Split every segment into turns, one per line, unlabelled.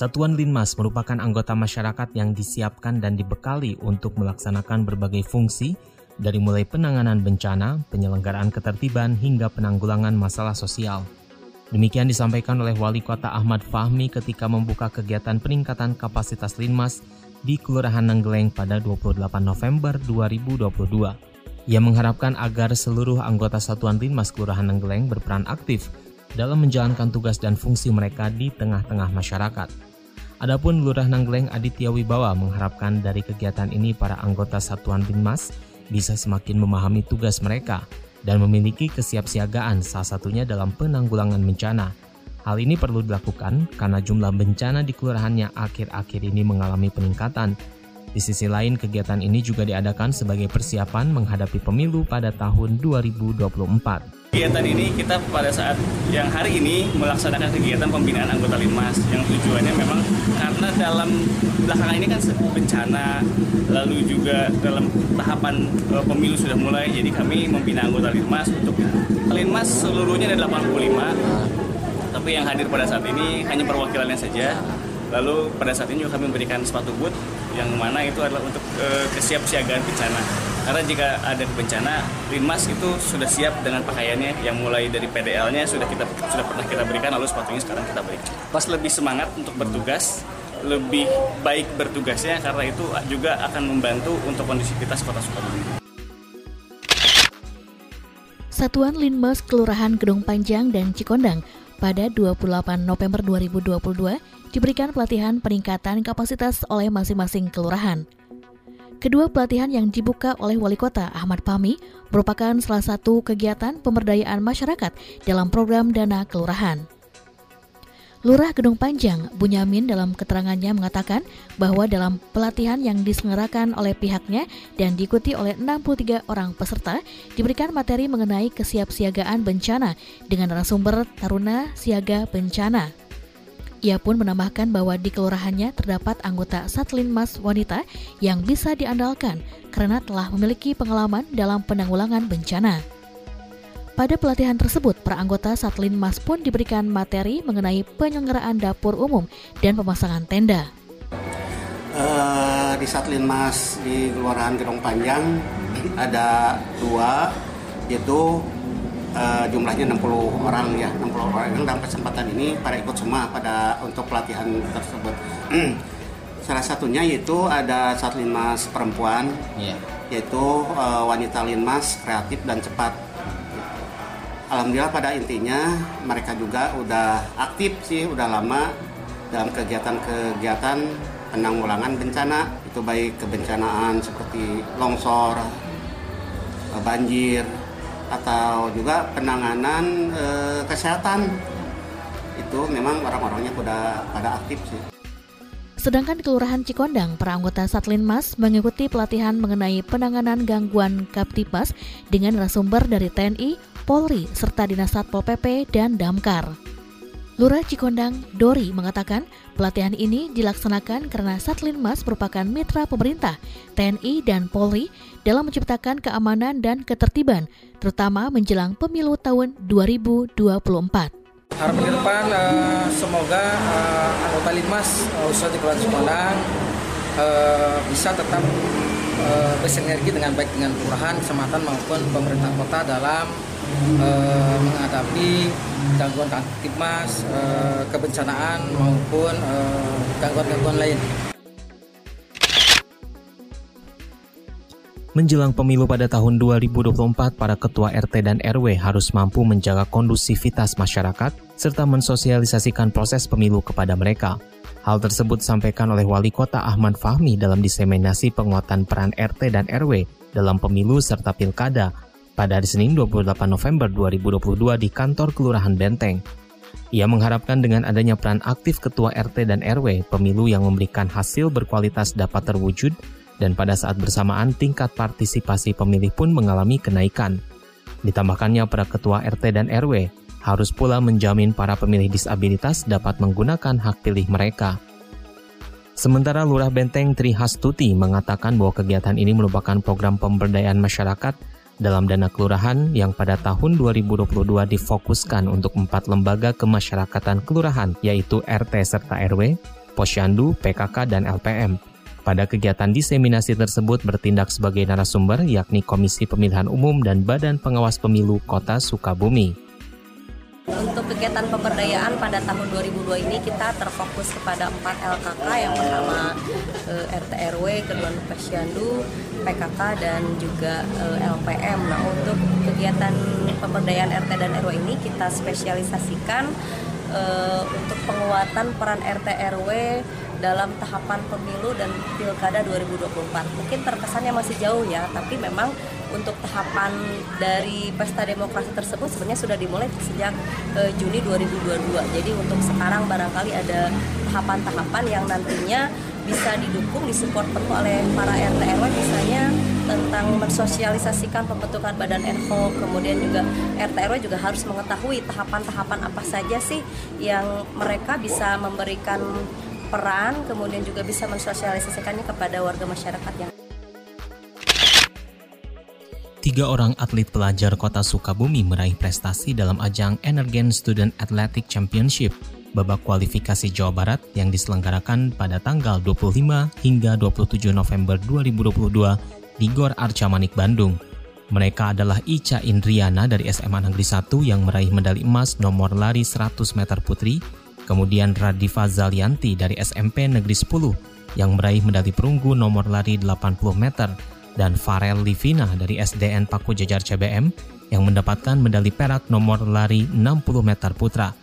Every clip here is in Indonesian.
Satuan Linmas merupakan anggota masyarakat yang disiapkan dan dibekali untuk melaksanakan berbagai fungsi dari mulai penanganan bencana, penyelenggaraan ketertiban hingga penanggulangan masalah sosial. Demikian disampaikan oleh Wali Kota Ahmad Fahmi ketika membuka kegiatan peningkatan kapasitas Linmas di Kelurahan Nenggeleng pada 28 November 2022. Ia mengharapkan agar seluruh anggota Satuan Linmas Kelurahan Nenggeleng berperan aktif dalam menjalankan tugas dan fungsi mereka di tengah-tengah masyarakat. Adapun Lurah Nanggleng Aditya Wibawa mengharapkan dari kegiatan ini para anggota Satuan Binmas bisa semakin memahami tugas mereka dan memiliki kesiapsiagaan salah satunya dalam penanggulangan bencana. Hal ini perlu dilakukan karena jumlah bencana di kelurahannya akhir-akhir ini mengalami peningkatan. Di sisi lain, kegiatan ini juga diadakan sebagai persiapan menghadapi pemilu pada tahun 2024.
Kegiatan ini kita pada saat yang hari ini melaksanakan kegiatan pembinaan anggota Linmas yang tujuannya memang karena dalam belakangan ini kan bencana lalu juga dalam tahapan e, pemilu sudah mulai jadi kami membina anggota Linmas untuk Linmas seluruhnya ada 85 tapi yang hadir pada saat ini hanya perwakilannya saja. Lalu pada saat ini juga kami memberikan sepatu boot yang mana itu adalah untuk e, kesiapsiagaan bencana karena jika ada bencana Linmas itu sudah siap dengan pakaiannya yang mulai dari PDL-nya sudah kita sudah pernah kita berikan lalu sepatunya sekarang kita berikan pas lebih semangat untuk bertugas lebih baik bertugasnya karena itu juga akan membantu untuk kondisivitas kota Sukabumi.
Satuan Linmas Kelurahan Gedung Panjang dan Cikondang pada 28 November 2022 diberikan pelatihan peningkatan kapasitas oleh masing-masing kelurahan. Kedua pelatihan yang dibuka oleh Wali Kota Ahmad Pami merupakan salah satu kegiatan pemberdayaan masyarakat dalam program dana kelurahan. Lurah Gedung Panjang, Bunyamin dalam keterangannya mengatakan bahwa dalam pelatihan yang diselenggarakan oleh pihaknya dan diikuti oleh 63 orang peserta, diberikan materi mengenai kesiapsiagaan bencana dengan narasumber Taruna Siaga Bencana. Ia pun menambahkan bahwa di kelurahannya terdapat anggota Satlinmas wanita yang bisa diandalkan karena telah memiliki pengalaman dalam penanggulangan bencana. Pada pelatihan tersebut, para anggota Satlinmas pun diberikan materi mengenai penyelenggaraan dapur umum dan pemasangan tenda.
Uh, di Satlinmas di Kelurahan Gedong Panjang ada dua, yaitu uh, jumlahnya 60 orang ya 60 orang. Dalam kesempatan ini pada ikut semua pada untuk pelatihan tersebut. Salah satunya yaitu ada saat linmas perempuan yeah. yaitu uh, wanita linmas kreatif dan cepat. Alhamdulillah pada intinya mereka juga udah aktif sih udah lama dalam kegiatan-kegiatan penanggulangan bencana. Itu baik kebencanaan seperti longsor banjir atau juga penanganan e, kesehatan itu memang orang-orangnya pada pada aktif sih.
Sedangkan di Kelurahan Cikondang, para anggota Satlinmas mengikuti pelatihan mengenai penanganan gangguan Kaptipas dengan narasumber dari TNI, Polri, serta Dinas Satpol PP dan Damkar. Lurah Cikondang, Dori, mengatakan pelatihan ini dilaksanakan karena Satlinmas merupakan mitra pemerintah, TNI, dan Polri dalam menciptakan keamanan dan ketertiban, terutama menjelang pemilu tahun 2024.
Harapan ke depan uh, semoga uh, anggota Linmas uh, di bisa tetap uh, bersinergi dengan baik dengan kelurahan, kecamatan maupun pemerintah kota dalam uh, menghadapi gangguan kamtipmas, uh, kebencanaan maupun gangguan-gangguan lain.
Menjelang pemilu pada tahun 2024, para ketua RT dan RW harus mampu menjaga kondusivitas masyarakat serta mensosialisasikan proses pemilu kepada mereka. Hal tersebut disampaikan oleh Wali Kota Ahmad Fahmi dalam diseminasi penguatan peran RT dan RW dalam pemilu serta pilkada pada hari Senin 28 November 2022 di kantor Kelurahan Benteng. Ia mengharapkan dengan adanya peran aktif ketua RT dan RW, pemilu yang memberikan hasil berkualitas dapat terwujud dan pada saat bersamaan tingkat partisipasi pemilih pun mengalami kenaikan. Ditambahkannya para ketua RT dan RW harus pula menjamin para pemilih disabilitas dapat menggunakan hak pilih mereka. Sementara Lurah Benteng Tri Hastuti mengatakan bahwa kegiatan ini merupakan program pemberdayaan masyarakat dalam dana kelurahan yang pada tahun 2022 difokuskan untuk empat lembaga kemasyarakatan kelurahan yaitu RT serta RW, Posyandu, PKK, dan LPM. Pada kegiatan diseminasi tersebut bertindak sebagai narasumber yakni Komisi Pemilihan Umum dan Badan Pengawas Pemilu Kota Sukabumi.
Kegiatan pemberdayaan pada tahun 2002 ini kita terfokus kepada 4 LKK yang pertama eh, RT RW, kedua Pesyandu, PKK dan juga eh, LPM. Nah, untuk kegiatan pemberdayaan RT dan RW ini kita spesialisasikan eh, untuk penguatan peran RT RW dalam tahapan pemilu dan pilkada 2024. Mungkin terkesannya masih jauh ya, tapi memang untuk tahapan dari pesta demokrasi tersebut sebenarnya sudah dimulai sejak uh, Juni 2022. Jadi untuk sekarang barangkali ada tahapan-tahapan yang nantinya bisa didukung, disupport penuh oleh para RT RW misalnya tentang mensosialisasikan pembentukan badan NHO, kemudian juga RT RW juga harus mengetahui tahapan-tahapan apa saja sih yang mereka bisa memberikan peran kemudian juga bisa mensosialisasikannya kepada warga masyarakat yang
Tiga orang atlet pelajar kota Sukabumi meraih prestasi dalam ajang Energen Student Athletic Championship babak kualifikasi Jawa Barat yang diselenggarakan pada tanggal 25 hingga 27 November 2022 di Gor Arca Manik Bandung. Mereka adalah Ica Indriana dari SMA Negeri 1 yang meraih medali emas nomor lari 100 meter putri Kemudian Radifa Zalianti dari SMP Negeri 10 yang meraih medali perunggu nomor lari 80 meter dan Farel Livina dari SDN Paku Jajar CBM yang mendapatkan medali perak nomor lari 60 meter putra.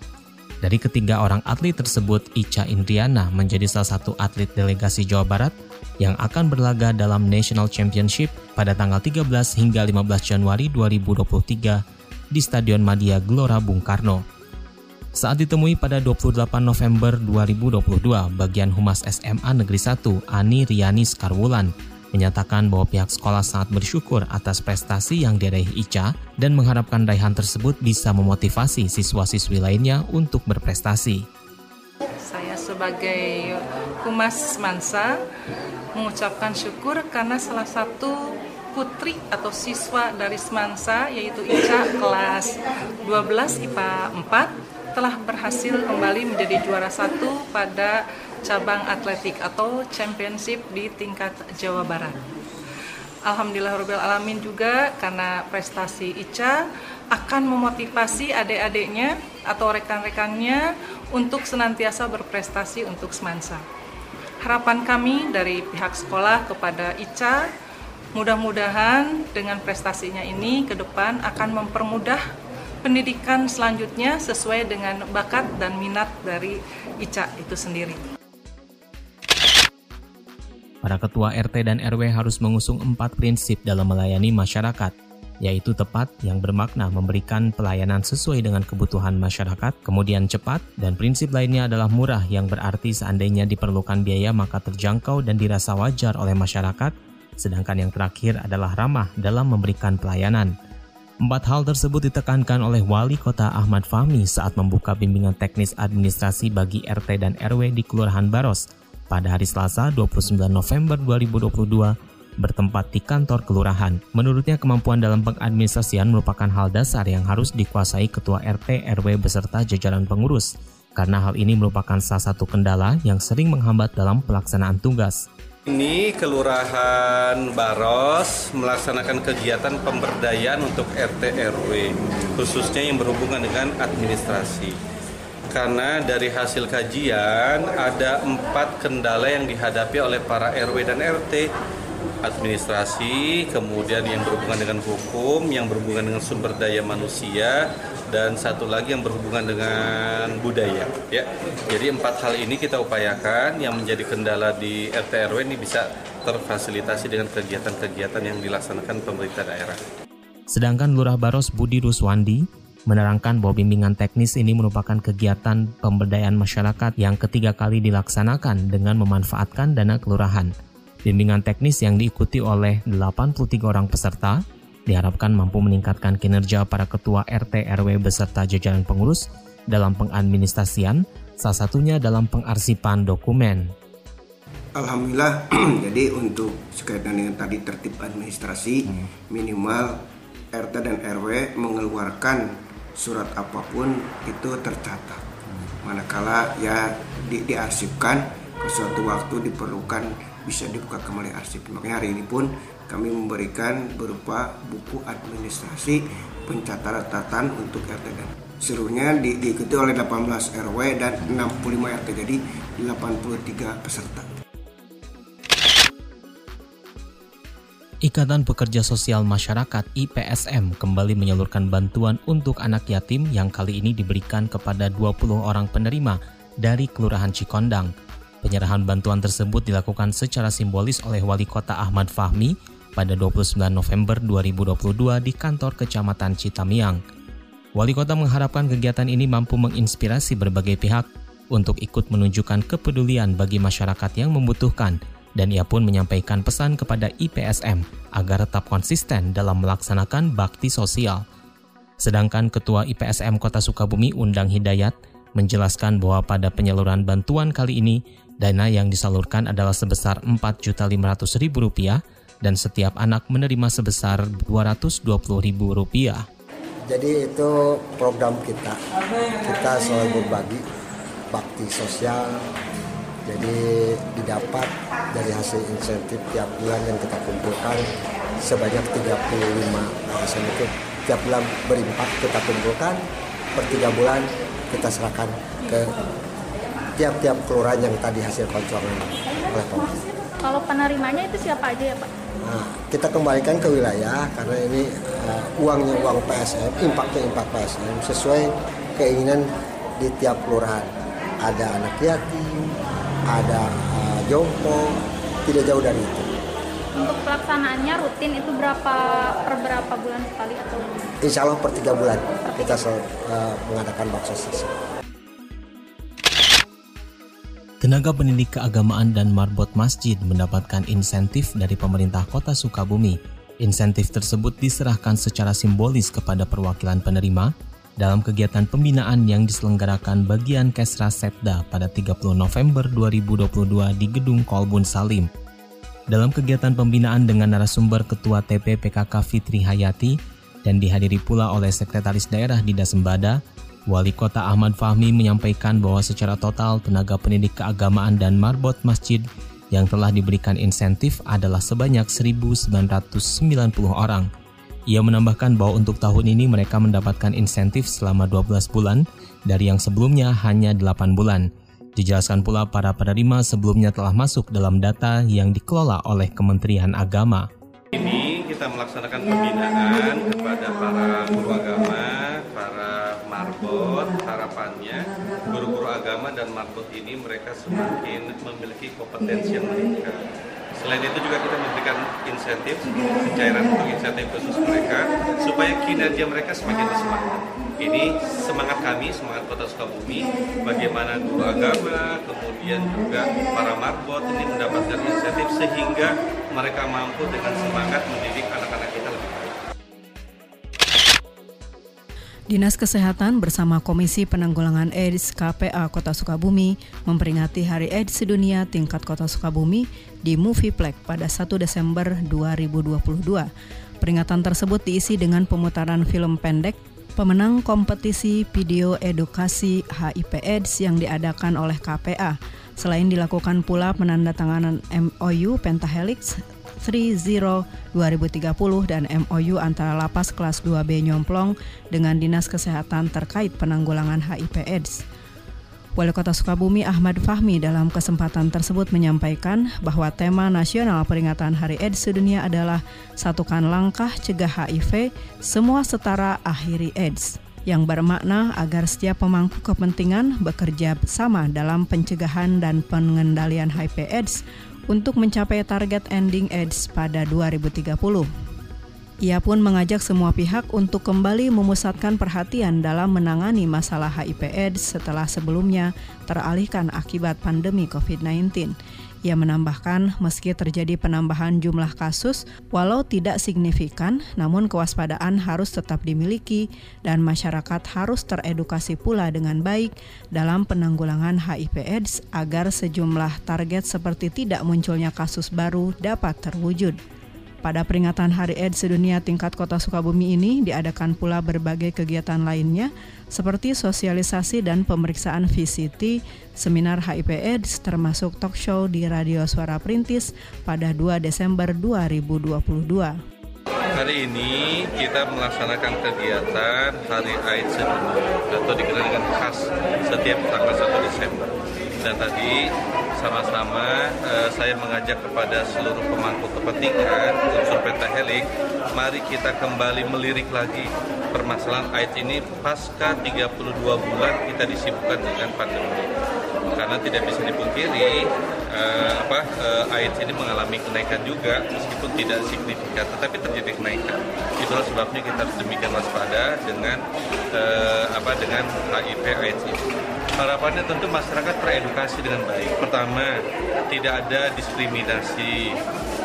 Dari ketiga orang atlet tersebut, Ica Indriana menjadi salah satu atlet delegasi Jawa Barat yang akan berlaga dalam National Championship pada tanggal 13 hingga 15 Januari 2023 di Stadion Madia Gelora Bung Karno. Saat ditemui pada 28 November 2022, bagian Humas SMA Negeri 1, Ani Riani Skarwulan, menyatakan bahwa pihak sekolah sangat bersyukur atas prestasi yang diraih Ica dan mengharapkan raihan tersebut bisa memotivasi siswa-siswi lainnya untuk berprestasi.
Saya sebagai Humas Mansa mengucapkan syukur karena salah satu putri atau siswa dari Semansa yaitu Ica kelas 12 IPA 4 telah berhasil kembali menjadi juara satu pada cabang atletik atau championship di tingkat Jawa Barat. Alhamdulillah Alamin juga karena prestasi Ica akan memotivasi adik-adiknya atau rekan-rekannya untuk senantiasa berprestasi untuk semansa. Harapan kami dari pihak sekolah kepada Ica mudah-mudahan dengan prestasinya ini ke depan akan mempermudah pendidikan selanjutnya sesuai dengan bakat dan minat dari Ica itu sendiri.
Para ketua RT dan RW harus mengusung empat prinsip dalam melayani masyarakat, yaitu tepat yang bermakna memberikan pelayanan sesuai dengan kebutuhan masyarakat, kemudian cepat, dan prinsip lainnya adalah murah yang berarti seandainya diperlukan biaya maka terjangkau dan dirasa wajar oleh masyarakat, sedangkan yang terakhir adalah ramah dalam memberikan pelayanan. Empat hal tersebut ditekankan oleh Wali Kota Ahmad Fahmi saat membuka bimbingan teknis administrasi bagi RT dan RW di Kelurahan Baros pada hari Selasa 29 November 2022 bertempat di kantor kelurahan. Menurutnya kemampuan dalam pengadministrasian merupakan hal dasar yang harus dikuasai ketua RT RW beserta jajaran pengurus karena hal ini merupakan salah satu kendala yang sering menghambat dalam pelaksanaan tugas.
Ini Kelurahan Baros melaksanakan kegiatan pemberdayaan untuk RT RW, khususnya yang berhubungan dengan administrasi. Karena dari hasil kajian ada empat kendala yang dihadapi oleh para RW dan RT administrasi, kemudian yang berhubungan dengan hukum, yang berhubungan dengan sumber daya manusia, dan satu lagi yang berhubungan dengan budaya ya. Jadi empat hal ini kita upayakan. Yang menjadi kendala di RT RW ini bisa terfasilitasi dengan kegiatan-kegiatan yang dilaksanakan pemerintah daerah.
Sedangkan Lurah Baros Budi Ruswandi menerangkan bahwa bimbingan teknis ini merupakan kegiatan pemberdayaan masyarakat yang ketiga kali dilaksanakan dengan memanfaatkan dana kelurahan. Bimbingan teknis yang diikuti oleh 83 orang peserta diharapkan mampu meningkatkan kinerja para ketua RT RW beserta jajaran pengurus dalam pengadministrasian, salah satunya dalam pengarsipan dokumen.
Alhamdulillah, jadi untuk sekaitan dengan tadi tertib administrasi, hmm. minimal RT dan RW mengeluarkan surat apa pun itu tercatat. Manakala ya di, diarsipkan ke suatu waktu diperlukan bisa dibuka kembali arsip. Makanya hari ini pun kami memberikan berupa buku administrasi pencatatan untuk RT dan seluruhnya di, diikuti oleh 18 RW dan 65 RT jadi 83 peserta.
Ikatan Pekerja Sosial Masyarakat IPSM kembali menyalurkan bantuan untuk anak yatim yang kali ini diberikan kepada 20 orang penerima dari Kelurahan Cikondang. Penyerahan bantuan tersebut dilakukan secara simbolis oleh Wali Kota Ahmad Fahmi pada 29 November 2022 di kantor Kecamatan Citamiang. Wali Kota mengharapkan kegiatan ini mampu menginspirasi berbagai pihak untuk ikut menunjukkan kepedulian bagi masyarakat yang membutuhkan – dan ia pun menyampaikan pesan kepada IPSM agar tetap konsisten dalam melaksanakan bakti sosial. Sedangkan Ketua IPSM Kota Sukabumi Undang Hidayat menjelaskan bahwa pada penyaluran bantuan kali ini, dana yang disalurkan adalah sebesar Rp4.500.000 dan setiap anak menerima sebesar Rp220.000.
Jadi itu program kita. Kita selalu berbagi bakti sosial. Jadi didapat dari hasil insentif tiap bulan yang kita kumpulkan sebanyak 35 arisan itu tiap bulan berimpak kita kumpulkan per tiga bulan kita serahkan ke tiap-tiap kelurahan yang tadi hasil kontrolnya oleh pemerintah.
Kalau penerimanya itu siapa aja ya Pak?
Nah, kita kembalikan ke wilayah karena ini uh, uangnya uang PSM, impaknya impak PSM sesuai keinginan di tiap kelurahan. Ada anak yatim, ada uh, jompo, tidak jauh dari itu.
Untuk pelaksanaannya rutin itu berapa per berapa bulan sekali atau?
Insya Allah per tiga bulan kita selalu uh, mengadakan bakso sosial.
Tenaga pendidik keagamaan dan marbot masjid mendapatkan insentif dari pemerintah kota Sukabumi. Insentif tersebut diserahkan secara simbolis kepada perwakilan penerima dalam kegiatan pembinaan yang diselenggarakan bagian Kesra Setda pada 30 November 2022 di Gedung Kolbun Salim. Dalam kegiatan pembinaan dengan narasumber Ketua TP PKK Fitri Hayati dan dihadiri pula oleh Sekretaris Daerah Dida Sembada, Wali Kota Ahmad Fahmi menyampaikan bahwa secara total tenaga pendidik keagamaan dan marbot masjid yang telah diberikan insentif adalah sebanyak 1.990 orang ia menambahkan bahwa untuk tahun ini mereka mendapatkan insentif selama 12 bulan dari yang sebelumnya hanya 8 bulan. Dijelaskan pula para penerima sebelumnya telah masuk dalam data yang dikelola oleh Kementerian Agama.
Ini kita melaksanakan pembinaan kepada para guru agama, para marbot, harapannya guru-guru agama dan marbot ini mereka semakin memiliki kompetensi yang meningkat Selain itu juga kita memberikan insentif, cairan untuk insentif khusus mereka supaya kinerja mereka semakin bersemangat. Ini semangat kami, semangat Kota Sukabumi, bagaimana guru agama, kemudian juga para marbot ini mendapatkan insentif sehingga mereka mampu dengan semangat mendidik anak-anak
Dinas Kesehatan bersama Komisi Penanggulangan AIDS KPA Kota Sukabumi memperingati Hari AIDS Sedunia tingkat Kota Sukabumi di Movieplek pada 1 Desember 2022. Peringatan tersebut diisi dengan pemutaran film pendek pemenang kompetisi video edukasi HIV AIDS yang diadakan oleh KPA. Selain dilakukan pula penandatanganan MOU Pentahelix 30 2030 dan MOU antara Lapas kelas 2B Nyomplong dengan Dinas Kesehatan terkait penanggulangan HIV AIDS. Wali Kota Sukabumi Ahmad Fahmi dalam kesempatan tersebut menyampaikan bahwa tema nasional peringatan Hari AIDS sedunia adalah satukan langkah cegah HIV, semua setara akhiri AIDS yang bermakna agar setiap pemangku kepentingan bekerja sama dalam pencegahan dan pengendalian HIV AIDS untuk mencapai target ending AIDS pada 2030. Ia pun mengajak semua pihak untuk kembali memusatkan perhatian dalam menangani masalah HIV/AIDS setelah sebelumnya teralihkan akibat pandemi COVID-19. Ia menambahkan, meski terjadi penambahan jumlah kasus, walau tidak signifikan, namun kewaspadaan harus tetap dimiliki dan masyarakat harus teredukasi pula dengan baik dalam penanggulangan HIV/AIDS agar sejumlah target seperti tidak munculnya kasus baru dapat terwujud. Pada peringatan Hari AIDS Sedunia tingkat Kota Sukabumi ini diadakan pula berbagai kegiatan lainnya seperti sosialisasi dan pemeriksaan VCT, seminar HIV AIDS termasuk talk show di Radio Suara Perintis pada 2 Desember 2022.
Hari ini kita melaksanakan kegiatan Hari AIDS Sedunia atau dikenal dengan khas setiap tanggal 1 Desember. Dan tadi sama-sama uh, saya mengajak kepada seluruh pemangku kepentingan unsur pentahelik, mari kita kembali melirik lagi permasalahan AIDS ini pasca 32 bulan kita disibukkan dengan pandemi. Karena tidak bisa dipungkiri uh, apa uh, AIDS ini mengalami kenaikan juga meskipun tidak signifikan, tetapi terjadi kenaikan. Itulah sebabnya kita harus demikian waspada dengan uh, apa dengan HIV AIDS ini. Harapannya tentu masyarakat teredukasi dengan baik. Pertama, tidak ada diskriminasi,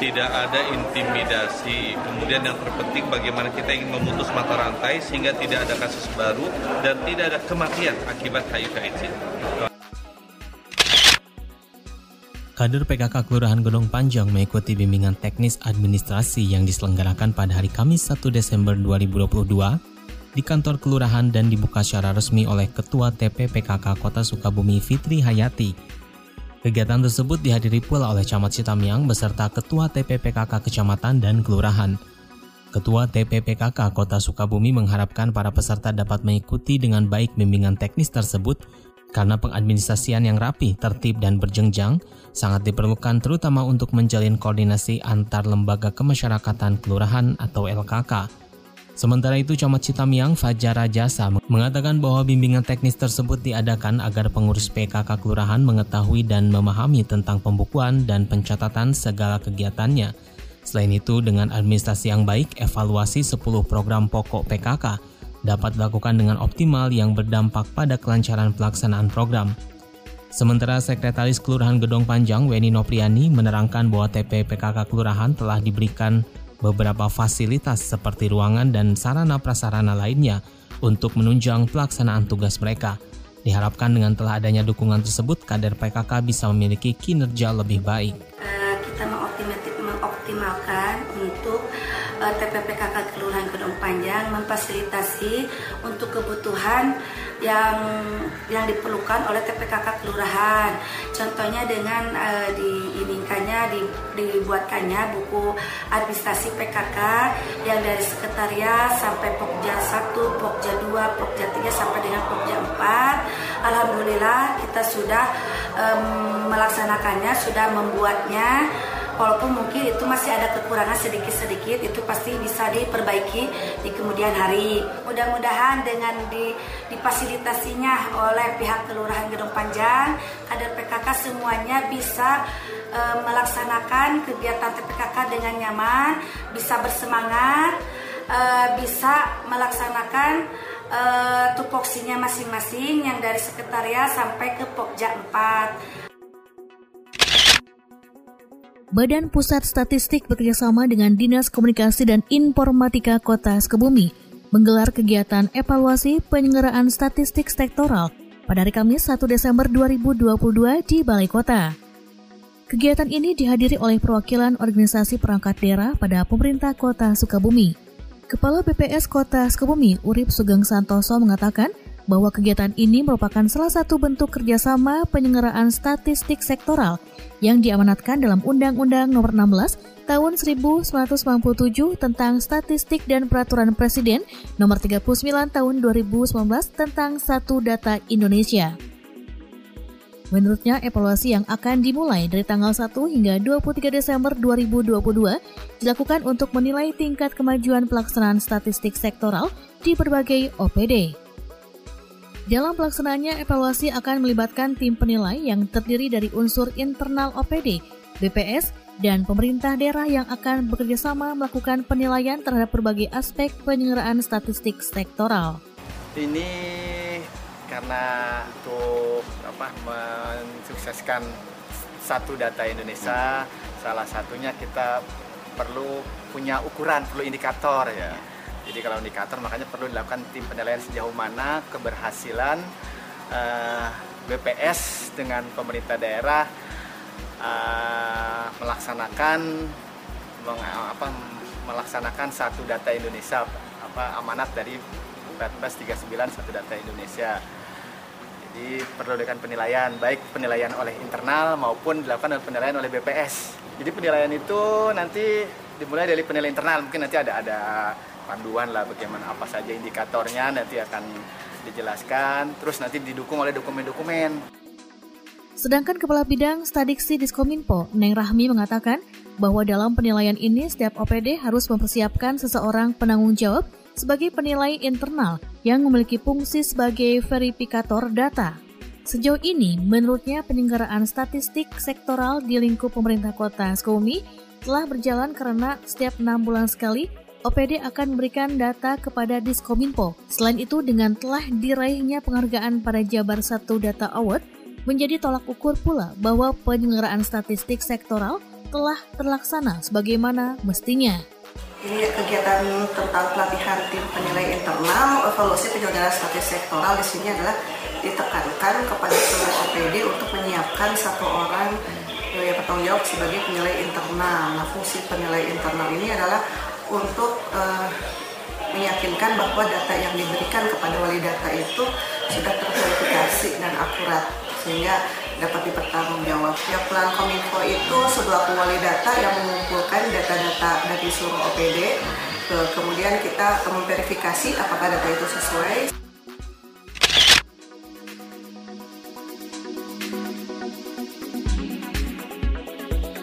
tidak ada intimidasi. Kemudian yang terpenting bagaimana kita ingin memutus mata rantai sehingga tidak ada kasus baru dan tidak ada kematian akibat HIV AIDS.
Kader PKK Kelurahan Gunung Panjang mengikuti bimbingan teknis administrasi yang diselenggarakan pada hari Kamis 1 Desember 2022 di kantor kelurahan dan dibuka secara resmi oleh Ketua TPPKK Kota Sukabumi Fitri Hayati. Kegiatan tersebut dihadiri pula oleh Camat Citamiang beserta Ketua TPPKK Kecamatan dan Kelurahan. Ketua TPPKK Kota Sukabumi mengharapkan para peserta dapat mengikuti dengan baik bimbingan teknis tersebut karena pengadministrasian yang rapi, tertib, dan berjenjang sangat diperlukan terutama untuk menjalin koordinasi antar lembaga kemasyarakatan kelurahan atau LKK. Sementara itu, Camat Citamiang Fajar Rajasa mengatakan bahwa bimbingan teknis tersebut diadakan agar pengurus PKK Kelurahan mengetahui dan memahami tentang pembukuan dan pencatatan segala kegiatannya. Selain itu, dengan administrasi yang baik, evaluasi 10 program pokok PKK dapat dilakukan dengan optimal yang berdampak pada kelancaran pelaksanaan program. Sementara Sekretaris Kelurahan Gedong Panjang Weni Nopriani menerangkan bahwa TP PKK Kelurahan telah diberikan beberapa fasilitas seperti ruangan dan sarana prasarana lainnya untuk menunjang pelaksanaan tugas mereka. Diharapkan dengan telah adanya dukungan tersebut, kader PKK bisa memiliki kinerja lebih baik.
Uh, kita mengoptimalkan untuk uh, eh, TPPKK Kelurahan Gedong Panjang memfasilitasi untuk kebutuhan yang yang diperlukan oleh TPKK kelurahan. Contohnya dengan uh, diinginkannya di, dibuatkannya buku administrasi PKK yang dari sekretariat sampai Pokja 1, Pokja 2, Pokja 3 sampai dengan Pokja 4. Alhamdulillah kita sudah um, melaksanakannya, sudah membuatnya walaupun mungkin itu masih ada kekurangan sedikit-sedikit itu pasti bisa diperbaiki di kemudian hari. Mudah-mudahan dengan di, difasilitasinya oleh pihak Kelurahan Gedung Panjang kader PKK semuanya bisa e, melaksanakan kegiatan TPKK dengan nyaman bisa bersemangat e, bisa melaksanakan e, tupoksinya masing-masing yang dari sekretariat sampai ke Pokja 4
Badan Pusat Statistik bekerjasama dengan Dinas Komunikasi dan Informatika Kota Sukabumi menggelar kegiatan evaluasi penyelenggaraan statistik sektoral pada hari Kamis 1 Desember 2022 di Balai Kota. Kegiatan ini dihadiri oleh perwakilan organisasi perangkat daerah pada pemerintah Kota Sukabumi. Kepala BPS Kota Sukabumi, Urip Sugeng Santoso mengatakan bahwa kegiatan ini merupakan salah satu bentuk kerjasama penyelenggaraan statistik sektoral yang diamanatkan dalam Undang-Undang Nomor 16 Tahun 1997 tentang Statistik dan Peraturan Presiden Nomor 39 Tahun 2019 tentang Satu Data Indonesia. Menurutnya, evaluasi yang akan dimulai dari tanggal 1 hingga 23 Desember 2022 dilakukan untuk menilai tingkat kemajuan pelaksanaan statistik sektoral di berbagai OPD. Dalam pelaksanaannya, evaluasi akan melibatkan tim penilai yang terdiri dari unsur internal OPD, BPS, dan pemerintah daerah yang akan bekerjasama melakukan penilaian terhadap berbagai aspek penyelenggaraan statistik sektoral.
Ini karena untuk apa mensukseskan satu data Indonesia, salah satunya kita perlu punya ukuran, perlu indikator ya. Jadi kalau indikator makanya perlu dilakukan tim penilaian sejauh mana keberhasilan uh, eh, BPS dengan pemerintah daerah uh, melaksanakan meng, apa, melaksanakan satu data Indonesia apa amanat dari 1439 satu data Indonesia. Jadi perlu dengan penilaian baik penilaian oleh internal maupun dilakukan oleh penilaian oleh BPS. Jadi penilaian itu nanti dimulai dari penilaian internal mungkin nanti ada ada panduan lah bagaimana apa saja indikatornya nanti akan dijelaskan terus nanti didukung oleh dokumen-dokumen.
Sedangkan Kepala Bidang Stadiksi Diskominfo, Neng Rahmi mengatakan bahwa dalam penilaian ini setiap OPD harus mempersiapkan seseorang penanggung jawab sebagai penilai internal yang memiliki fungsi sebagai verifikator data. Sejauh ini, menurutnya penyelenggaraan statistik sektoral di lingkup pemerintah kota Sukabumi telah berjalan karena setiap enam bulan sekali OPD akan memberikan data kepada Diskominfo. Selain itu, dengan telah diraihnya penghargaan pada Jabar 1 Data Award, menjadi tolak ukur pula bahwa penyelenggaraan statistik sektoral telah terlaksana sebagaimana mestinya.
Ini kegiatan tentang pelatihan tim penilai internal, evaluasi penyelenggaraan statistik sektoral di sini adalah ditekankan kepada seluruh OPD untuk menyiapkan satu orang yang bertanggung jawab sebagai penilai internal. Nah, fungsi penilai internal ini adalah untuk uh, meyakinkan bahwa data yang diberikan kepada wali data itu sudah terverifikasi dan akurat sehingga dapat dipertanggungjawab. Ya plan Kominfo itu sebuah wali data yang mengumpulkan data-data dari seluruh OPD. Kemudian kita memverifikasi apakah data itu sesuai.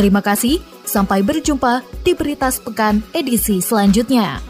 Terima kasih, sampai berjumpa di Berita Sepekan edisi selanjutnya.